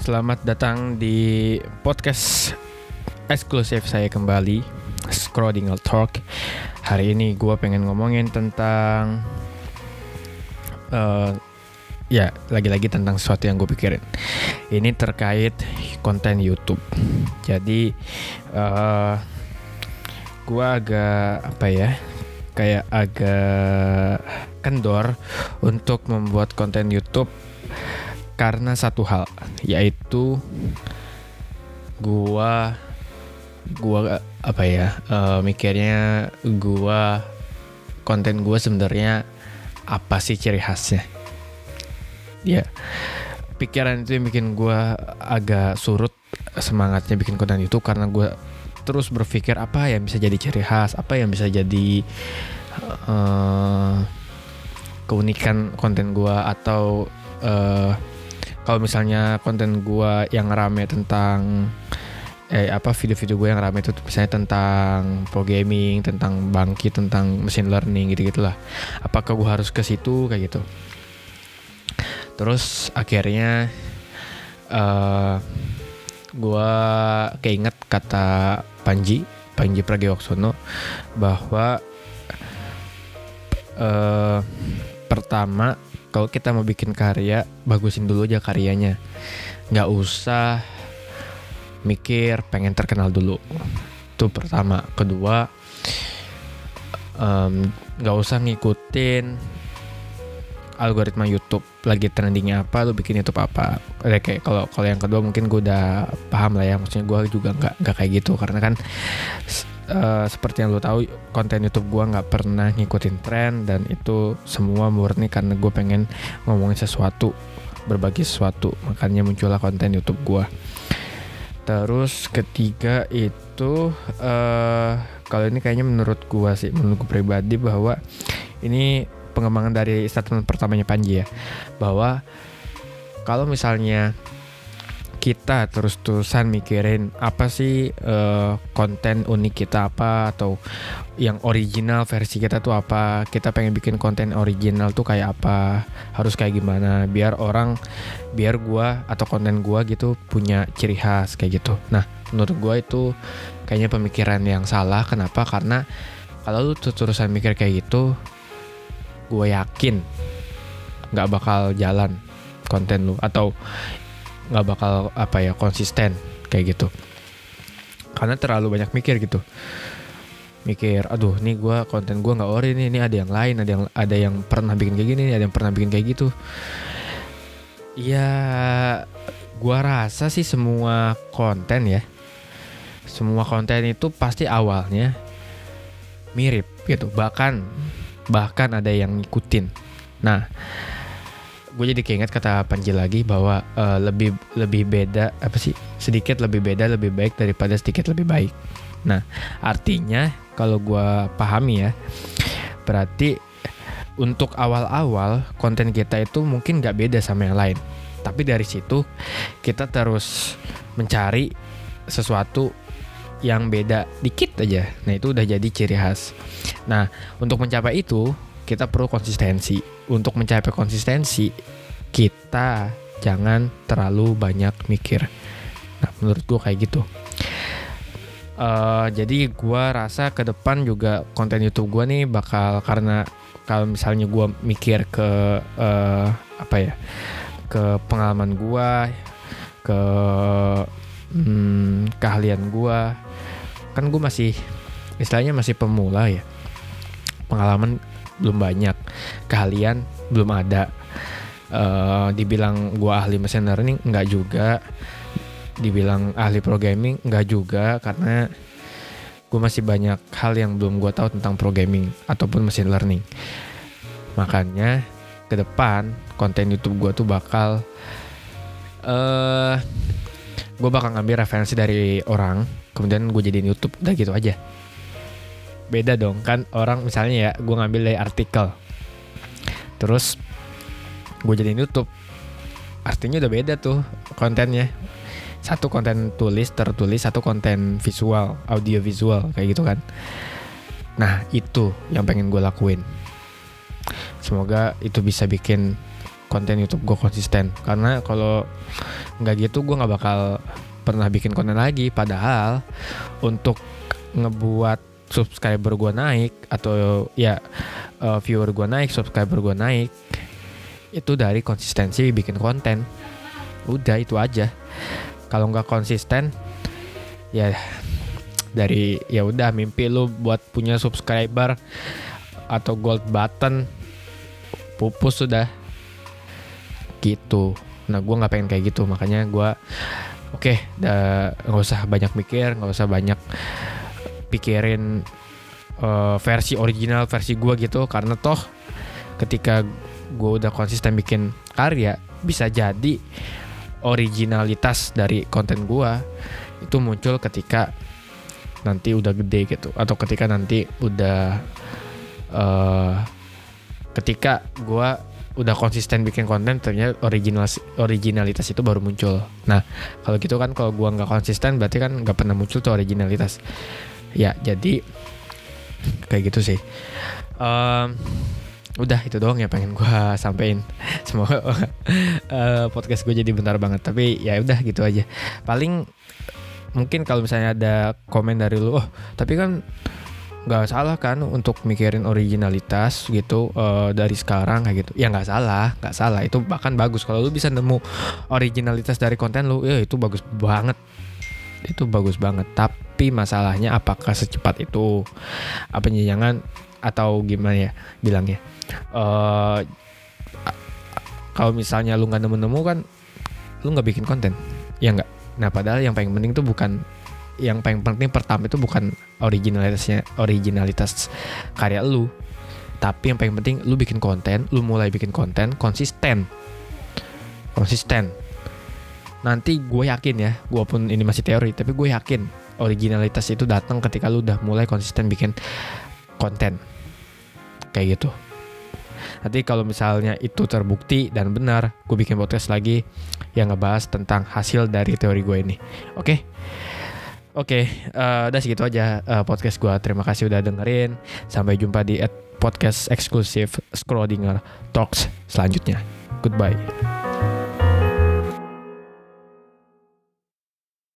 Selamat datang di podcast eksklusif saya kembali Scrollingal Talk. Hari ini gue pengen ngomongin tentang uh, ya lagi-lagi tentang sesuatu yang gue pikirin. Ini terkait konten YouTube. Jadi uh, gue agak apa ya kayak agak kendor untuk membuat konten YouTube karena satu hal yaitu gua gua apa ya uh, mikirnya gua konten gua sebenarnya apa sih ciri khasnya? Ya pikiran itu yang bikin gua agak surut semangatnya bikin konten itu karena gua terus berpikir apa yang bisa jadi ciri khas apa yang bisa jadi uh, keunikan konten gua atau uh, kalau misalnya konten gua yang rame tentang eh apa video-video gue yang rame itu misalnya tentang pro gaming, tentang bangkit, tentang machine learning gitu gitulah. Apakah gue harus ke situ kayak gitu? Terus akhirnya uh, gue keinget kata Panji, Panji Pragiwaksono bahwa uh, pertama kalau kita mau bikin karya bagusin dulu aja karyanya. Nggak usah mikir pengen terkenal dulu. Itu pertama. Kedua nggak usah ngikutin algoritma YouTube. Lagi trendingnya apa lu bikin YouTube apa. Kayak kalau kalau yang kedua mungkin gue udah paham lah ya. Maksudnya gue juga nggak nggak kayak gitu. Karena kan uh, seperti yang lo tahu konten YouTube gue nggak pernah ngikutin tren dan itu semua murni karena gue pengen ngomongin sesuatu berbagi sesuatu. Makanya muncullah konten YouTube gue terus ketiga itu uh, kalau ini kayaknya menurut gue sih menurut gue pribadi bahwa ini pengembangan dari statement pertamanya Panji ya. Bahwa kalau misalnya kita terus-terusan mikirin apa sih uh, konten unik kita apa atau yang original versi kita tuh apa kita pengen bikin konten original tuh kayak apa harus kayak gimana biar orang biar gua atau konten gua gitu punya ciri khas kayak gitu. Nah menurut gua itu kayaknya pemikiran yang salah. Kenapa? Karena kalau lu terus-terusan mikir kayak gitu gue yakin nggak bakal jalan konten lu. Atau nggak bakal apa ya konsisten kayak gitu. Karena terlalu banyak mikir gitu. Mikir aduh nih gue konten gue nggak ori nih ini ada yang lain ada yang ada yang pernah bikin kayak gini ada yang pernah bikin kayak gitu. Ya gue rasa sih semua konten ya semua konten itu pasti awalnya mirip gitu. Bahkan bahkan ada yang ngikutin. Nah gue jadi keinget kata Panji lagi bahwa uh, lebih lebih beda apa sih sedikit lebih beda lebih baik daripada sedikit lebih baik. Nah artinya kalau gue pahami ya berarti untuk awal-awal konten kita itu mungkin nggak beda sama yang lain. Tapi dari situ kita terus mencari sesuatu yang beda dikit aja. Nah itu udah jadi ciri khas. Nah untuk mencapai itu kita perlu konsistensi. Untuk mencapai konsistensi, kita jangan terlalu banyak mikir. Nah, menurut gue kayak gitu. Uh, jadi gue rasa ke depan juga konten YouTube gue nih bakal karena kalau misalnya gue mikir ke uh, apa ya ke pengalaman gue ke hmm, keahlian gue kan gue masih istilahnya masih pemula ya pengalaman belum banyak. Keahlian belum ada. Uh, dibilang gua ahli mesin learning nggak juga. Dibilang ahli programming nggak juga karena gue masih banyak hal yang belum gue tahu tentang programming ataupun mesin learning. Makanya ke depan konten YouTube gue tuh bakal uh, eh, gue bakal ngambil referensi dari orang kemudian gue jadiin YouTube udah gitu aja beda dong. Kan orang misalnya ya gue ngambil dari artikel. Terus gue jadiin YouTube. Artinya udah beda tuh kontennya. Satu konten tulis tertulis satu konten visual audio visual kayak gitu kan. Nah itu yang pengen gue lakuin. Semoga itu bisa bikin konten YouTube gue konsisten. Karena kalau nggak gitu gue nggak bakal pernah bikin konten lagi. Padahal untuk ngebuat subscriber gue naik atau ya uh, viewer gue naik subscriber gue naik itu dari konsistensi bikin konten. Udah itu aja. Kalau nggak konsisten ya dari ya udah mimpi lu buat punya subscriber atau gold button pupus sudah. Gitu. Nah gue nggak pengen kayak gitu makanya gue oke okay, nggak usah banyak mikir nggak usah banyak pikirin uh, versi original versi gue gitu. Karena toh ketika gue udah konsisten bikin karya bisa jadi originalitas dari konten gue itu muncul ketika nanti udah gede gitu. Atau ketika nanti udah uh, ketika gue udah konsisten bikin konten ternyata original originalitas itu baru muncul. Nah kalau gitu kan kalau gue nggak konsisten berarti kan nggak pernah muncul tuh originalitas ya jadi kayak gitu sih. Um, udah itu doang ya pengen gue sampein. Semoga uh, podcast gue jadi bentar banget tapi ya udah gitu aja. Paling mungkin kalau misalnya ada komen dari lu oh tapi kan nggak salah kan untuk mikirin originalitas gitu uh, dari sekarang kayak gitu. Ya nggak salah nggak salah. Itu bahkan bagus. Kalau lu bisa nemu originalitas dari konten lu ya itu bagus banget itu bagus banget. Tapi masalahnya apakah secepat itu? Apa jangan atau gimana ya bilangnya? Uh, kalau misalnya lu nggak nemu-nemu kan lu nggak bikin konten. Ya nggak? Nah padahal yang paling penting tuh bukan yang paling penting pertama itu bukan originalitasnya originalitas karya lu. Tapi yang paling penting lu bikin konten lu mulai bikin konten konsisten. Konsisten nanti gue yakin ya gue pun ini masih teori tapi gue yakin originalitas itu datang ketika lu udah mulai konsisten bikin konten kayak gitu Nanti kalau misalnya itu terbukti dan benar, gue bikin podcast lagi yang ngebahas tentang hasil dari teori gue ini. Oke? Okay? Oke, okay, uh, eh, udah segitu aja uh, podcast gue. Terima kasih udah dengerin. Sampai jumpa di podcast eksklusif Scrollinger Talks selanjutnya. Goodbye.